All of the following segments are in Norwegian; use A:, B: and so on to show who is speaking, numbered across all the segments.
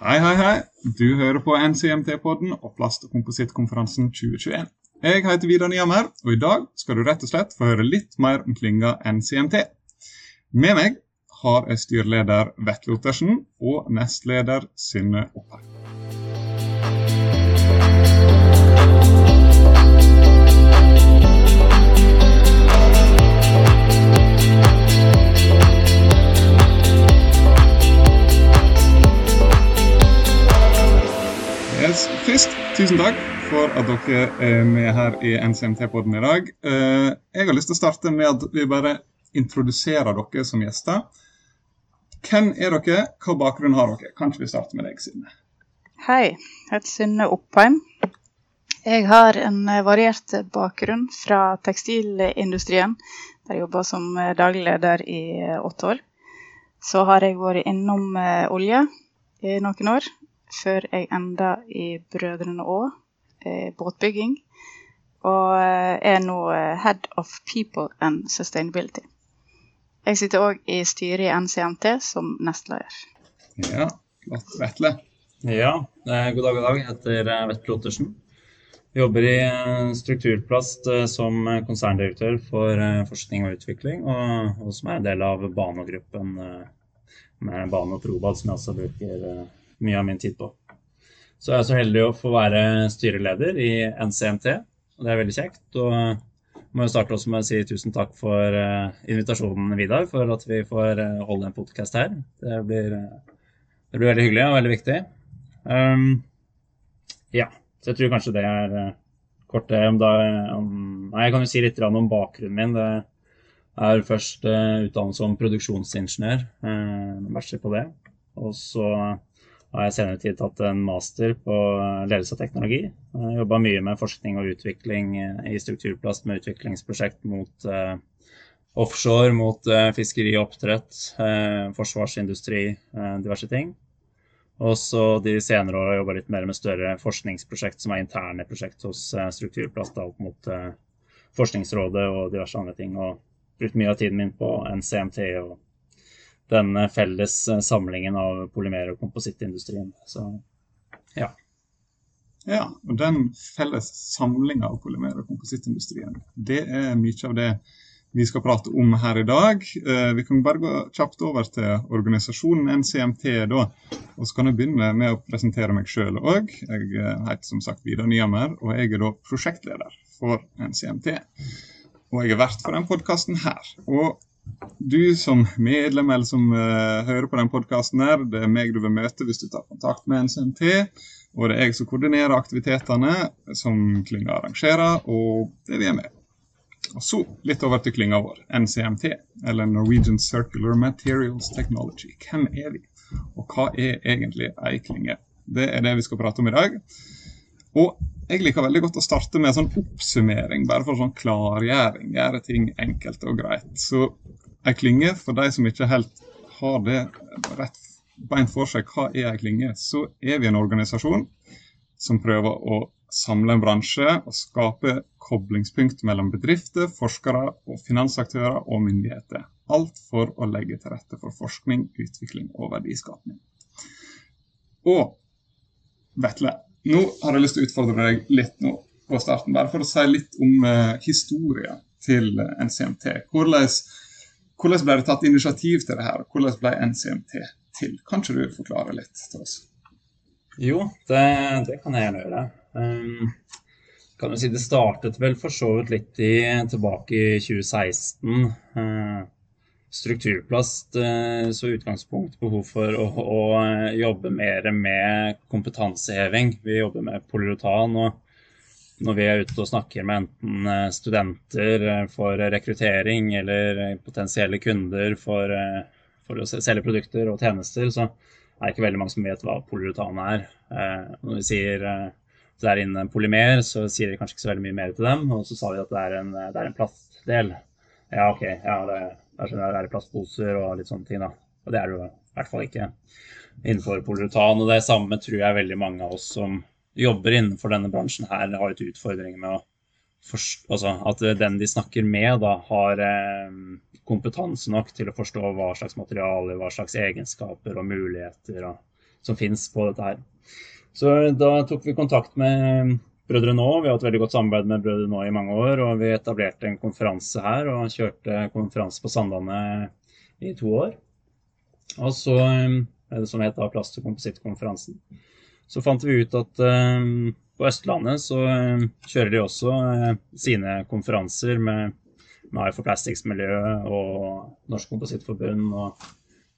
A: Hei, hei, hei. Du hører på NCMT-podden og Plast- og komposittkonferansen 2021. Jeg heter Vidar Nyhammer, og i dag skal du rett og slett få høre litt mer om klynga NCMT. Med meg har jeg styreleder Vetle Ottersen og nestleder Synne Oppheim. Yes. Først, tusen takk for at dere er med her i NCMT-podden i dag. Eh, Jeg har lyst til å starte med at vi bare introduserer dere som gjester. Hvem er dere, hva bakgrunn har dere? Kan ikke vi starte med deg, Synne?
B: Hei, jeg heter Synne Oppheim. Jeg har en eh, variert bakgrunn fra tekstilindustrien, der jeg jobba som eh, daglig leder i åtte år. Så har jeg vært innom olje i noen år, før jeg enda i Brødrene Aa, eh, båtbygging. Og eh, er nå eh, Head of People and Sustainability. Jeg sitter òg i styret i NCMT som nestleder.
A: Ja, godt, Vetle?
C: Ja, god dag, god dag. Jeg heter Vett Vetle Ottersen. Jobber i Strukturplast som konserndirektør for forskning og utvikling, og, og som er en del av Bano-gruppen med Bano og Probad, som jeg også bruker mye av min tid på. Så jeg er så heldig å få være styreleder i NCMT, og det er veldig kjekt. Og må jo starte også med å si tusen takk for eh, invitasjonen, Vidar, for at vi får eh, holde en podkast her. Det blir, eh, det blir veldig hyggelig og veldig viktig. Um, ja, så jeg tror kanskje det er kort det om da Nei, jeg kan jo si litt om bakgrunnen min. Det er først utdannet som produksjonsingeniør, uh, på det. Og så har jeg senere tid tatt en master på uh, ledelse av teknologi. Jobba mye med forskning og utvikling uh, i strukturplast med utviklingsprosjekt mot uh, offshore, mot uh, fiskeri og oppdrett, uh, forsvarsindustri, diverse ting. Og så de senere år har jobba litt mer med større forskningsprosjekt som er interne prosjekt hos eh, Strukturplast, opp mot eh, Forskningsrådet og diverse andre ting. Og brukt mye av tiden min på NCMT og den felles eh, samlingen av polymer- og komposittindustrien. Så ja.
A: Ja, og den felles samlinga av polymer- og komposittindustrien, det er mye av det vi skal prate om her i dag. Eh, Vi kan bare gå kjapt over til organisasjonen NCMT da. Og så kan jeg begynne med å presentere meg sjøl òg. Jeg eh, heter som sagt Vidar Nyhammer, og jeg er da prosjektleder for NCMT. Og jeg er vert for den podkasten her. Og du som medlem eller som uh, hører på den podkasten her, det er meg du vil møte hvis du tar kontakt med NCMT. Og det er jeg som koordinerer aktivitetene som klynga arrangerer, og det vi er med. Og så litt over til klynga vår, NCMT, eller Norwegian Circular Materials Technology. Hvem er vi, og hva er egentlig ei klynge? Det er det vi skal prate om i dag. Og jeg liker veldig godt å starte med en sånn oppsummering, bare for sånn klargjøring. Gjøre ting enkelt og greit. Så ei klynge, for de som ikke helt har det rett beint for seg, hva er ei klynge? Så er vi en organisasjon som prøver å samle en bransje og skape koblingspunkt mellom bedrifter, forskere, og finansaktører og myndigheter. Alt for å legge til rette for forskning, utvikling og verdiskapning. Og Vetle, nå har jeg lyst til å utfordre deg litt nå på starten, bare for å si litt om eh, historien til eh, NCMT. Hvordan, hvordan ble det tatt initiativ til det her? Hvordan ble NCMT til? Kan ikke du forklare litt til oss?
C: Jo, det, det kan jeg gjerne gjøre. Um, kan jo si Det startet vel for så vidt litt i, tilbake i 2016. Uh, strukturplast uh, så utgangspunkt behov for å, å eh, jobbe mer med kompetanseheving. Vi jobber med polyrotan. og når vi er ute og snakker med enten eh, studenter eh, for rekruttering eller potensielle kunder for, eh, for å selge produkter og tjenester, så er det ikke veldig mange som vet hva polyrotan er. Eh, Når vi sier eh, det er innen polymer, så sier vi kanskje ikke så veldig mye mer til dem. Og så sa vi at det er en, det er en plastdel. Ja, OK. Ja, det, det sånn det er i plastposer og litt sånne ting, da. Og det er det jo i hvert fall ikke innenfor polyrutan. Og det samme tror jeg veldig mange av oss som jobber innenfor denne bransjen her, har litt utfordringer med å forstå Altså at den de snakker med, da har eh, kompetanse nok til å forstå hva slags materialer, hva slags egenskaper og muligheter og som finnes på dette her. Så da tok vi kontakt med Brødre Nå. Vi har hatt veldig godt samarbeid med Brødre Nå i mange år. Og vi etablerte en konferanse her og kjørte konferanse på Sandane i to år. Og så det som het Plast- og komposittkonferansen. Så fant vi ut at um, på Østlandet så um, kjører de også uh, sine konferanser med, med Eye for Plastics-miljøet og Norsk Komposittforbund. og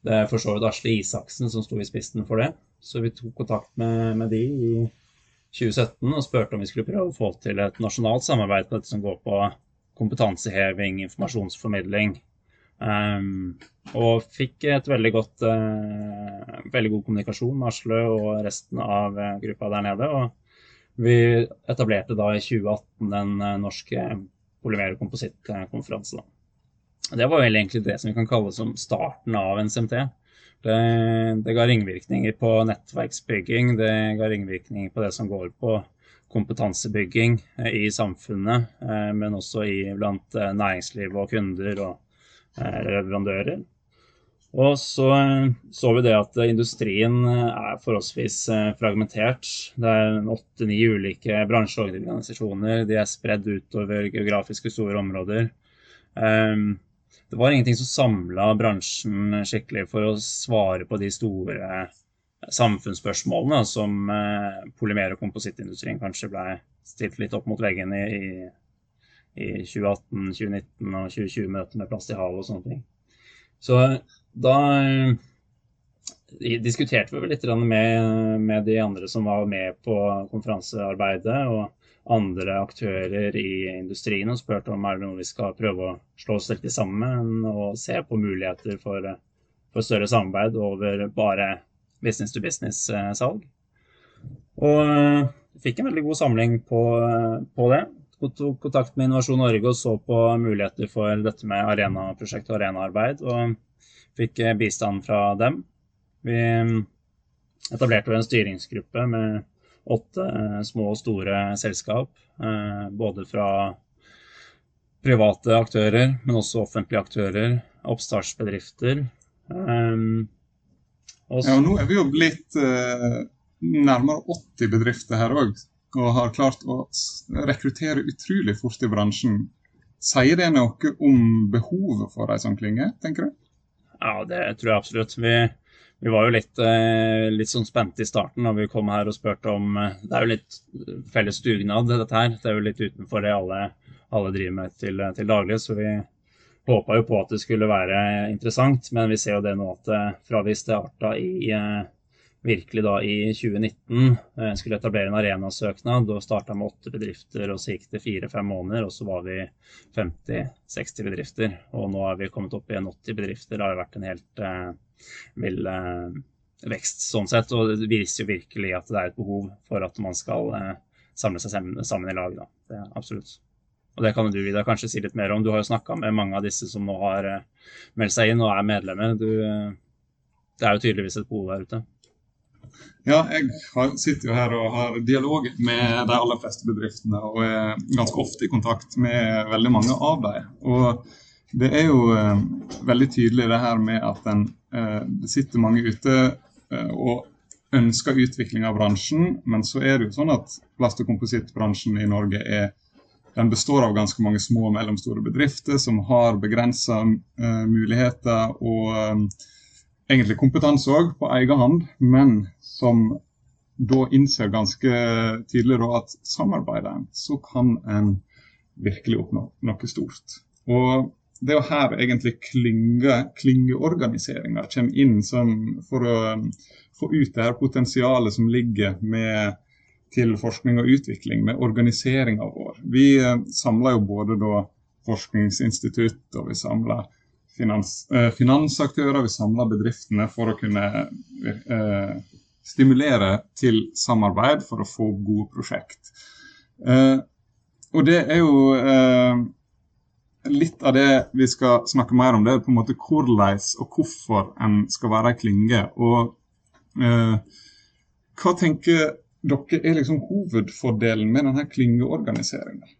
C: Det er for så vidt Asle Isaksen som sto i spissen for det. Så vi tok kontakt med, med de i 2017 og spurte om vi skulle prøve å få til et nasjonalt samarbeid på dette som går på kompetanseheving, informasjonsformidling Um, og fikk et veldig godt uh, veldig god kommunikasjon med Aslø og resten av uh, gruppa der nede. Og vi etablerte da i 2018 den uh, norske polymer- og komposittkonferansen. Det var vel egentlig det som vi kan kalle som starten av NCMT. Det, det ga ringvirkninger på nettverksbygging, det ga ringvirkninger på det som går på kompetansebygging i samfunnet, men også i, blant næringsliv og kunder og leverandører. Og så så vi det at industrien er forholdsvis eh, fragmentert. Det er åtte-ni ulike bransjeorganisasjoner. De er spredd utover geografiske store områder. Ehm, det var ingenting som samla bransjen skikkelig for å svare på de store samfunnsspørsmålene som eh, polymer- og komposittindustrien kanskje ble stilt litt opp mot veggen i, i 2018, 2019 og 2020 møter med Plast i havet og sånne ting. Så da eh, diskuterte vi litt med, med, de andre som var med på konferansearbeidet, og andre aktører i industrien, og spurt om er det noe vi skal prøve å slå oss litt sammen og se på muligheter for, for større samarbeid over bare business to business-salg. Og eh, fikk en veldig god samling på, på det tok kontakt med Innovasjon Norge og så på muligheter for dette med arenaprosjekt og arenaarbeid, og fikk eh, bistand fra dem. Vi etablerte en styringsgruppe med åtte eh, små og store selskap, eh, både fra private aktører, men også offentlige aktører, oppstartsbedrifter.
A: Også... Ja, og nå er vi jo blitt nærmere 80 bedrifter her òg og har klart å rekruttere utrolig fort i bransjen. Sier det noe om behovet for ei sånn klynge, tenker du?
C: Ja, det tror jeg absolutt. Vi, vi var jo litt, eh, litt, sånn spente i starten når vi kom her og spurte om eh, Det er jo litt felles dugnad, dette her. Det er jo litt utenfor det alle, alle driver med til, til, daglig. Så vi håpa jo på at det skulle være interessant. Men vi ser jo det nå at eh, fra vi starta i virkelig da i 2019 eh, skulle etablere en arenasøknad og starta med åtte bedrifter. og Så gikk det fire-fem måneder, og så var vi 50-60 bedrifter. Og nå er vi kommet opp i 80 bedrifter. Det har vært en helt eh, vill eh, vekst sånn sett. Og det viser jo virkelig at det er et behov for at man skal eh, samle seg sammen i lag. Da. Det absolutt. Og det kan du Vidar, kanskje si litt mer om. Du har jo snakka med mange av disse som nå har eh, meldt seg inn og er medlemmer. Du, eh, det er jo tydeligvis et behov der ute.
A: Ja, jeg sitter jo her og har dialog med de aller fleste bedriftene og er ganske ofte i kontakt med veldig mange av dem. Og det er jo eh, veldig tydelig det her med at en, eh, det sitter mange ute eh, og ønsker utvikling av bransjen, men så er det jo sånn at plast- og komposittbransjen i Norge er den består av ganske mange små og mellomstore bedrifter som har begrensa muligheter og egentlig kompetanse òg, på egen hånd, men som da innser ganske tydelig da, at samarbeider en, så kan en virkelig oppnå noe stort. Og det er jo her egentlig klinge klyngeorganiseringa kommer inn for å um, få ut det her potensialet som ligger med, til forskning og utvikling, med organiseringa vår. Vi uh, samler jo både da forskningsinstitutt, og vi samler finans, eh, finansaktører, vi samler bedriftene for å kunne eh, stimulere til samarbeid for å få gode prosjekt. Eh, og det er jo eh, litt av det vi skal snakke mer om, det er på en måte hvordan og hvorfor en skal være ei klynge. Og eh, hva tenker dere er liksom hovedfordelen med denne klyngeorganiseringa?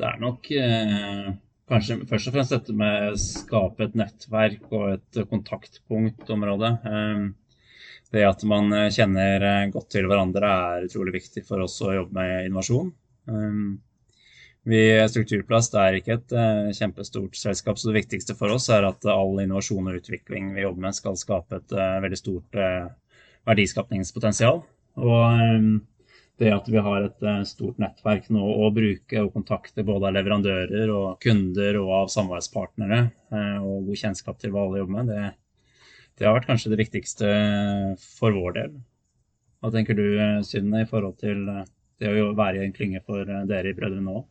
C: Det er nok eh kanskje først og fremst dette med å skape et nettverk og et kontaktpunktområde. Ehm, det at man kjenner godt til hverandre er utrolig viktig for oss å jobbe med innovasjon. Vi Strukturplast er ikke et kjempestort selskap, så det viktigste for oss er at all innovasjon og utvikling vi jobber med, skal skape et veldig stort verdiskapningspotensial. Og det at vi har et eh, stort nettverk nå å bruke og kontakte både av leverandører og kunder og av samarbeidspartnere, eh, og god kjennskap til hva alle jobber med, det, det, har vært kanskje det viktigste for vår del. Hva tenker du, Synne, i forhold til eh, det å være i en klynge for dere i Brødre Nå?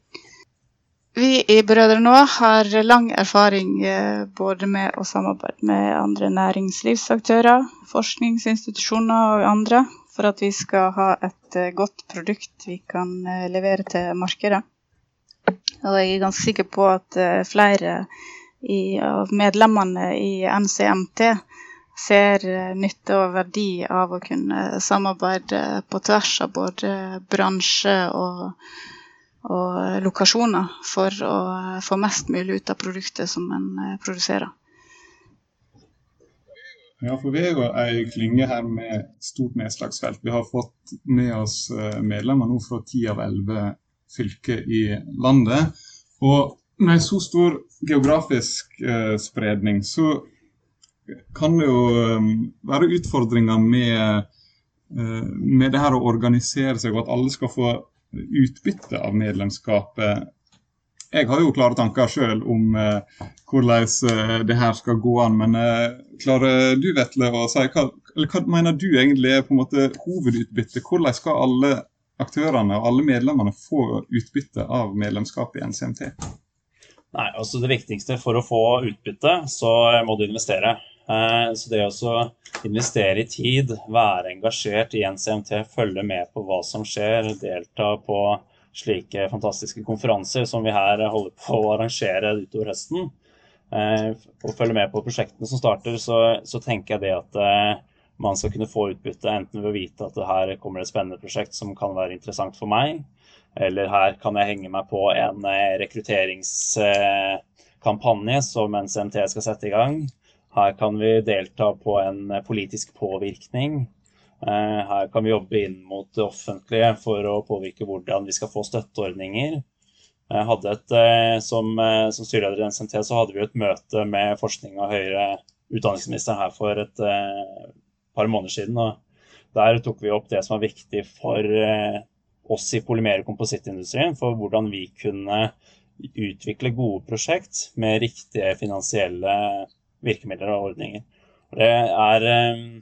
B: Vi i Brødre Nå har lang erfaring både med å samarbeide med andre næringslivsaktører, forskningsinstitusjoner og andre for at vi skal ha et eh, godt produkt vi kan eh, levere til markedet. Og jeg er ganske sikker på at flere flere av medlemmene i NCMT ser nytte og verdi av å kunne samarbeide på tvers av både bransje og, og lokasjoner for å få mest mulig ut av produktet som en produserer.
A: Ja, for vi er jo ei klynge her med stort nedslagsfelt. Vi har fått med oss eh, medlemmer nå fra ti av elleve fylker i landet. Og med så stor geografisk eh, spredning, så kan det jo um, være utfordringer med, eh, med det her å organisere seg, og at alle skal få utbytte av medlemskapet jeg har jo klare tanker sjøl om eh, hvordan eh, det her skal gå an. Men eh, klarer du Vetle, å si hva, hva, mener du egentlig er på en måte hovedutbyttet? Hvordan skal alle aktørene og alle medlemmene få utbytte av medlemskapet i NCMT?
C: Nei, altså Det viktigste for å få utbytte, så må du investere. Eh, så det å investere i tid, være engasjert i NCMT, følge med på hva som skjer, delta på slike fantastiske konferanser som vi her holder på å arrangere utover høsten, eh, og følge med på prosjektene som starter, så, så tenker jeg det at eh, man skal kunne få utbytte enten ved å vite at det her kommer et spennende prosjekt som kan være interessant for meg, eller her kan jeg henge meg på en eh, rekrutteringskampanje som NCMT skal sette i gang. Her kan vi delta på en politisk påvirkning her kan vi jobbe inn mot det offentlige for å påvirke hvordan vi skal få støtteordninger. Hadde et, eh, som, eh, som styreleder i NCNT så hadde vi et møte med forskning og høyere utdanningsministeren her for et par måneder siden. Der tok vi opp det som er viktig for oss i polymer- og komposittindustrien. For hvordan vi kunne utvikle gode prosjekt med riktige finansielle virkemidler og ordninger. Det er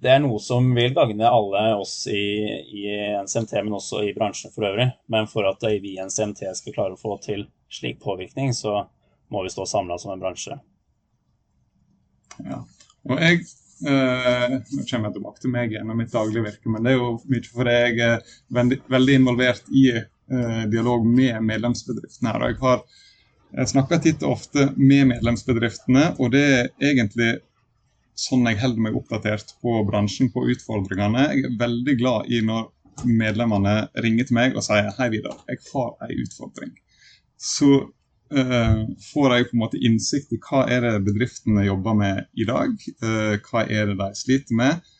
C: det er noe som vil gagne alle oss i, i, NCMT, men også i bransjen for øvrig. Men for at vi i NCMT skal klare å få til slik påvirkning, så må vi stå samla som en bransje.
A: Ja, og jeg eh, Nå kommer jeg tilbake til meg gjennom mitt daglige virke, men det er jo mye fordi jeg er veldig, veldig involvert i eh, dialog med medlemsbedriftene. her, og Jeg har snakka titt og ofte med medlemsbedriftene, og det er egentlig sånn jeg holder meg oppdatert på bransjen, på utfordringene. Jeg er veldig glad i når medlemmene ringer til meg og sier hei Vidar, jeg har en utfordring. Så uh, får jeg på en måte innsikt i hva er det bedriftene jobber med i dag. Uh, hva er det de sliter med.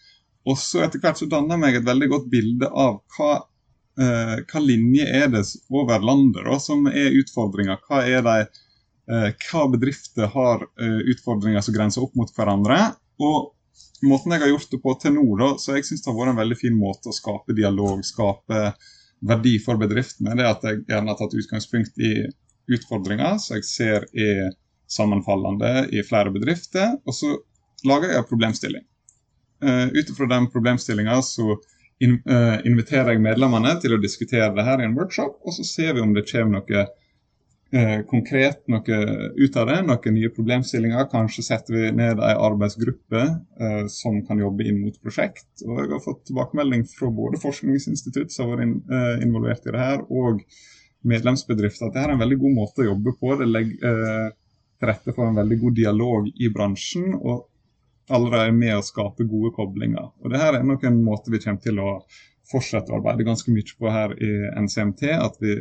A: Og så etter hvert så danner jeg meg et veldig godt bilde av hva, uh, hva linje er det over landet da, som er utfordringer. Hva hva bedrifter har utfordringer som grenser opp mot hverandre, og måten jeg har gjort det på til nå, da, så jeg syns det har vært en veldig fin måte å skape dialog, skape verdi for bedriftene, det er at jeg gjerne har tatt utgangspunkt i utfordringer som jeg ser er sammenfallende i flere bedrifter, og så lager jeg en problemstilling. Uh, Ut ifra den problemstillinga så in, uh, inviterer jeg medlemmene til å diskutere det her i en workshop, og så ser vi om det kommer noe eh, konkret noe ut av det, noen nye problemstillinger. Kanskje setter vi ned ei arbeidsgruppe eh, som kan jobbe inn mot prosjekt. Og jeg har fått tilbakemelding fra både forskningsinstitutt som har vært eh, involvert i det her, og medlemsbedrifter at det er en veldig god måte å jobbe på. Det legger eh, til rette for en veldig god dialog i bransjen. og allerede er med å skape gode koblinger. Og det her er nok en måte vi kommer til å fortsette å arbeide ganske mye på her i NCMT. At vi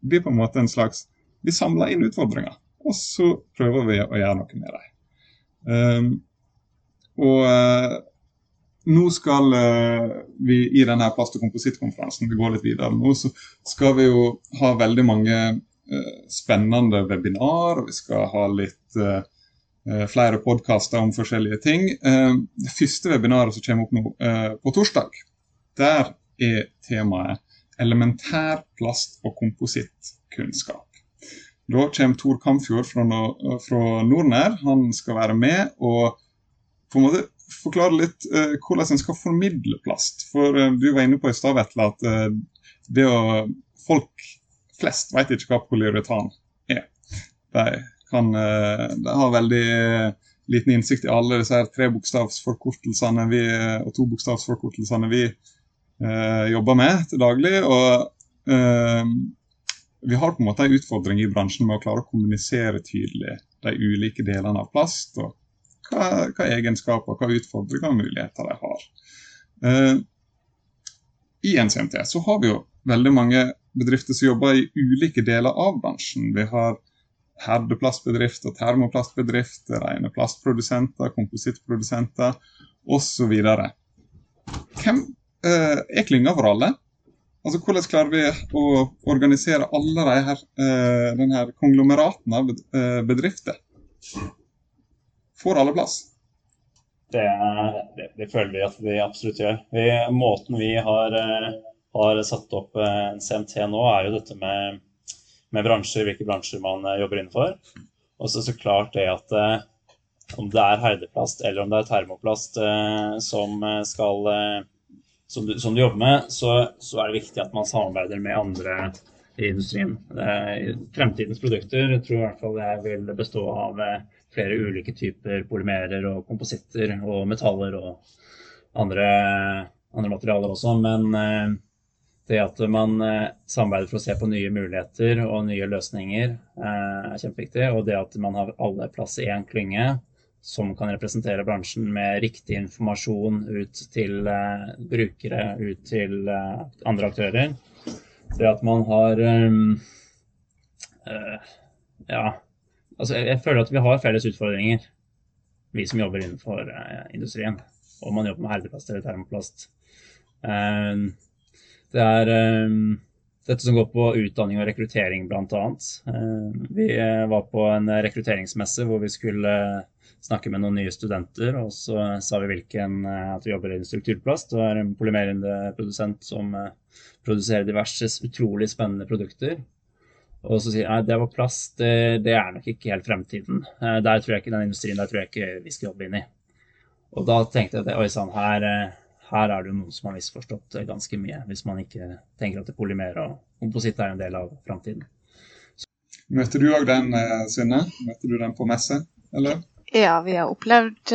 A: blir på en måte en slags Vi samler inn utfordringer, og så prøver vi å gjøre noe med dem. Um, Og uh, nå skal uh, vi i denne plast- og komposittkonferansen, vi går litt videre nå, så skal vi jo ha veldig mange uh, spennende webinar. og Vi skal ha litt flere podkaster om forskjellige ting. det første webinaret som kommer opp nå på torsdag, der er temaet elementær plast- og komposittkunnskap. Da kommer Tor Kamfjord fra, fra Nordnær. Han skal være med og på en måte forklare litt uh, hvordan en skal formidle plast. For uh, du var inne på i stad, Vetle, at uh, det å Folk flest vet ikke hva polyuretan er. De, kan, de har veldig liten innsikt i alle disse her trebokstavsforkortelsene vi, og tobokstavsforkortelsene vi jobber med til daglig. og vi har på en måte en utfordring i bransjen med å klare å kommunisere tydelig de ulike delene av plast. og hva, hva egenskaper, hva utfordringer og muligheter de har. Eh, I NCMT så har vi jo veldig mange bedrifter som jobber i ulike deler av bransjen. Vi har herdeplastbedrifter, termoplastbedrifter, rene plastprodusenter, komposittprodusenter osv. Hvem er klynga for alle? Altså, Hvordan klarer vi å organisere alle de her, uh, denne konglomeraten av bedrifter? Får alle plass?
C: Det, det, det, føler vi at vi absolutt gjør. Vi, måten vi har, eh, har, satt opp eh, en CMT nå, er jo dette med, med bransjer, hvilke bransjer man eh, jobber innenfor. Og så, så klart det at om det er herdeplast eller om det er termoplast som, skal, som, du, som du jobber med, så, så, er det viktig at man samarbeider med andre i industrien. Fremtidens produkter jeg tror i hvert fall jeg vil bestå av flere ulike typer polymerer og kompositter og metaller og andre, andre materialer også. Men eh, det at man eh, samarbeider for å se på nye muligheter og nye løsninger eh, er kjempeviktig. Og det at man har alle plass i én klynge som kan representere bransjen med riktig informasjon ut til brukere, ut til andre aktører. Det at man har ja, Altså, jeg, føler at vi har felles utfordringer, vi som jobber innenfor uh, industrien. Om man jobber med herdeplast eller termoplast. Uh, det er um, dette som går på utdanning og rekruttering, bl.a. Uh, vi var på en rekrutteringsmesse hvor vi skulle snakke med noen nye studenter. Og så sa vi hvilken at vi jobber i strukturplast og er en polymerende produsent som produserer diverse utrolig spennende produkter. Og så sier jeg det var plast, det, det, er nok ikke helt fremtiden. Eh, der tror jeg ikke den industrien der tror jeg ikke vi skal jobbe inn i. Og da tenkte jeg at oi sann, her, eh, her, er det jo noen som har misforstått ganske mye. Hvis man ikke tenker at det polymer og kompositt er en del av framtiden.
A: Møter du òg den, eh, Synne? Møter du den på messe, eller?
B: Ja, vi har opplevd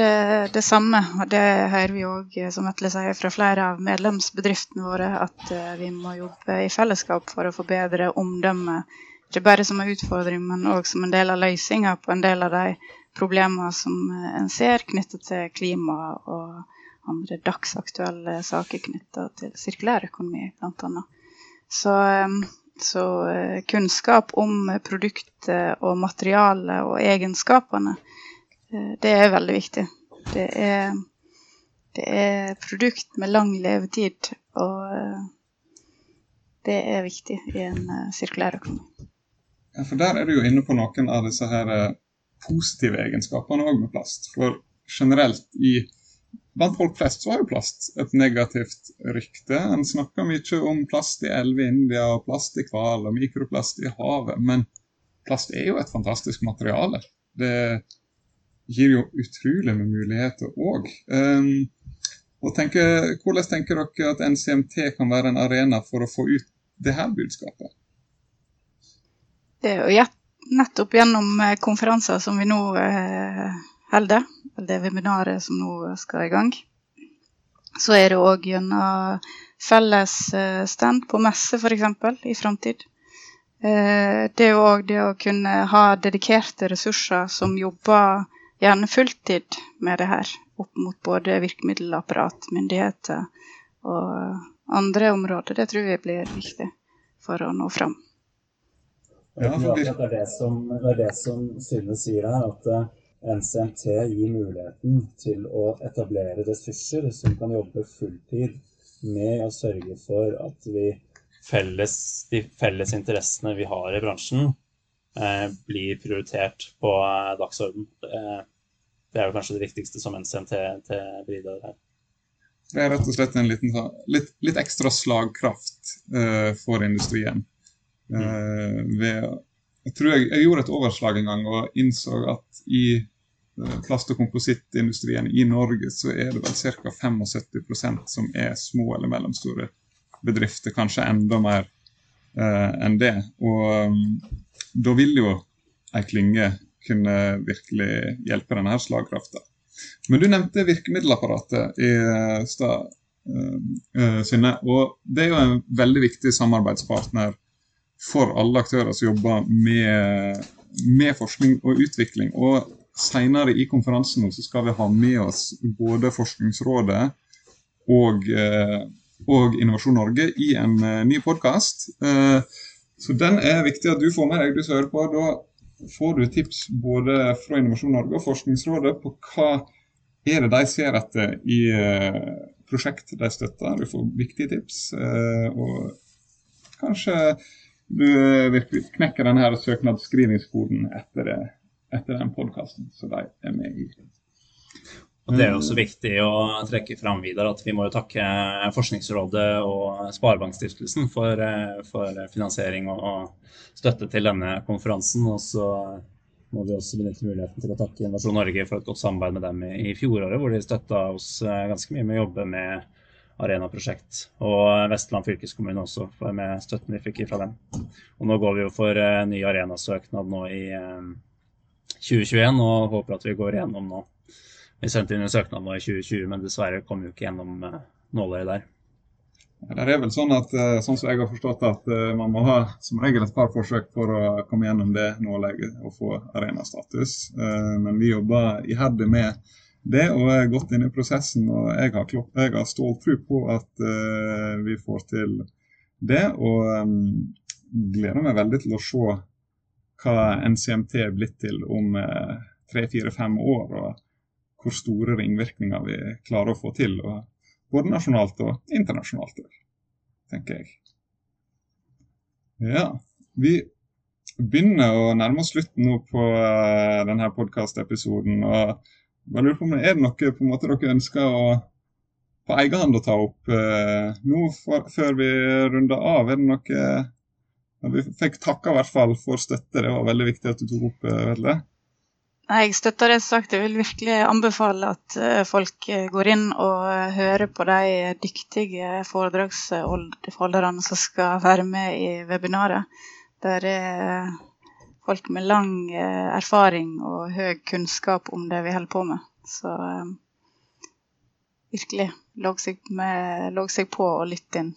B: det samme. Og det hører vi òg, sier, fra flere av medlemsbedriftene våre, at vi må jobbe i fellesskap for å forbedre omdømmet ikke bare som en utfordring, men òg som en del av løsninga på en del av de problemene som eh, en ser knyttet til klima og andre dagsaktuelle saker knytta til sirkulærøkonomi, bl.a. Så, eh, så eh, kunnskap om produktet og materialet og egenskapene, det er veldig viktig. Det er, det er produkt med lang levetid, og det er viktig i en sirkulær økonomi.
A: Ja, for der er du jo inne på noen av disse her eh, positive egenskapene òg med plast. For generelt i Blant folk flest så har jo plast et negativt rykte. En snakker mye om plast i elver i India, og plast i hval og mikroplast i havet. Men plast er jo et fantastisk materiale. Det gir jo utrolig med muligheter òg. Um, og tenker, hvordan tenker dere at NCMT kan være en arena for å få ut det her budskapet?
B: Det er jo nettopp gjennom eh, konferanser som vi nå eh, holder, eller webinaret som nå skal i gang, så er det òg gjennom felles eh, stand på messe f.eks. i framtid. Det er jo òg det å kunne ha dedikerte ressurser som jobber gjerne fulltid med det her, opp mot både virkemiddelapparat, myndigheter og andre områder. Det tror jeg blir viktig for å nå fram.
C: Ja, det, er det, som, det er det som Synne sier her, at uh, NCMT gir muligheten til å etablere ressurser som kan jobbe fulltid med å sørge for at vi felles, de felles interessene vi har i bransjen, eh, blir prioritert på eh, dagsorden. Det, det er jo kanskje det viktigste som NCM til, til bidrar her.
A: Det er rett og slett en liten, sånn, litt, litt ekstra slagkraft uh, for industrien. Uh, ved, jeg tror jeg, jeg, gjorde et overslag en gang og innså at i uh, plast- og komposittindustrien i Norge så er det vel ca. 75% som er små eller mellomstore bedrifter. Kanskje enda mer enn det. Og um, da vil jo ei klynge kunne virkelig hjelpe denne slagkrafta. Men du nevnte virkemiddelapparatet i eh, stad, uh, Synne. Og det er jo en veldig viktig samarbeidspartner for alle aktører som jobber med, med forskning og utvikling. Og senere i konferansen så skal vi ha med oss både Forskningsrådet og, og Innovasjon Norge i en ny podkast. Så den er viktig at du får med deg, du som hører på. Da får du tips både fra Innovasjon Norge og Forskningsrådet på hva er det de ser etter i uh, prosjekt de støtter. Du får viktige tips. Uh, og kanskje du virkelig knekker denne søknadsskrivingskoden etter, etter den podkasten som de er med i.
C: Og Det er også viktig å trekke fram videre at vi må jo takke Forskningsrådet og Sparebankstiftelsen for, eh, for finansiering og støtte til denne konferansen. Og så må vi også benytte muligheten til å takke Innovasjon Norge for et godt samarbeid med dem i, fjoråret, hvor de støtta oss eh, ganske mye med å jobbe med Arena-prosjekt. Og Vestland fylkeskommune også, med støtten vi fikk fra dem. Og nå går vi jo for uh, ny Arena-søknad nå i uh, 2021, og håper at vi går igjennom nå vi sendte inn en søknad nå i 2020, men dessverre kom vi jo ikke gjennom uh, nåløyet der.
A: Det er vel sånn at, eh, sånn som jeg har forstått at eh, man må ha som regel et par forsøk for å komme gjennom det nåløyet og få arenastatus. Men vi jobber iherdig med det og er godt inne i prosessen. og Jeg har, jeg har stålt tro på at vi får til det. Og um, gleder meg veldig til å se hva NCMT er blitt til om tre, fire, fem år. og hvor store ringvirkninger vi klarer å få til. både nasjonalt og internasjonalt, tenker jeg. Ja, vi begynner å nærme oss slutten nå på uh, denne podkastepisoden. Er det noe på en måte dere ønsker å på egen hånd å ta opp uh, nå for, før vi runder av? Er det noe Vi fikk takka i hvert fall for støtte, det var veldig viktig at du tok opp, uh, Vetle.
B: Jeg støtter det sagt. Jeg vil virkelig anbefale at eh, folk eh, går inn og eh, hører på de dyktige foredragsholderne som skal være med i webinaret. Der er folk med lang erfaring og høy kunnskap om det vi holder på med. Så virkelig logg seg, seg, på og lytt inn.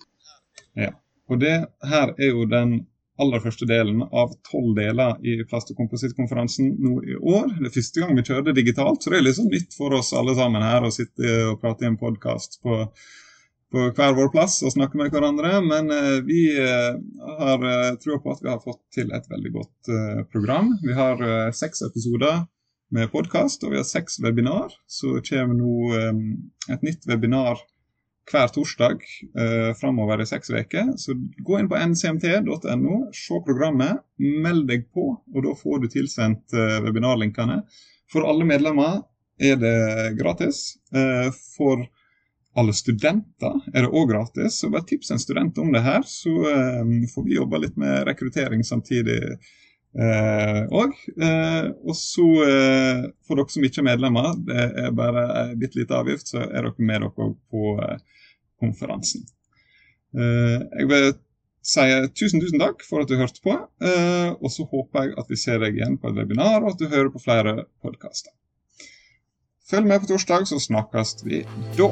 A: Ja, og det her er jo den aller første delen av tolv deler i plast- og komposittkonferansen nå i år. Det er første gang vi kjører det digitalt, så det er sånn nytt for oss alle sammen her å sitte og prate i en podkast på, på, hver vår plass og snakke med hverandre. Men eh, vi eh, har eh, trua på at vi har fått til et veldig godt program. Vi har seks episoder med podkast, og vi har seks webinar. Så kommer nå et nytt webinar hver torsdag eh, framover i seks uker. Så gå inn på ncmt.no, se programmet, meld deg på, og da får du tilsendt eh, webinarlinkene. For alle medlemmer er det gratis. Eh, for alle studenter er det òg gratis. Så bare tips en student om det her, så eh, får vi jobbe litt med rekruttering samtidig Eh, eh, og så eh, for dere som ikke er medlemmer, det er bare en bitte liten avgift, så er dere med dere på konferansen. Jeg vil si tusen, tusen takk for at du hørte på. Og så håper jeg at vi ser deg igjen på et webinar, og at du hører på flere podkaster. Følg med på torsdag, så snakkes vi da.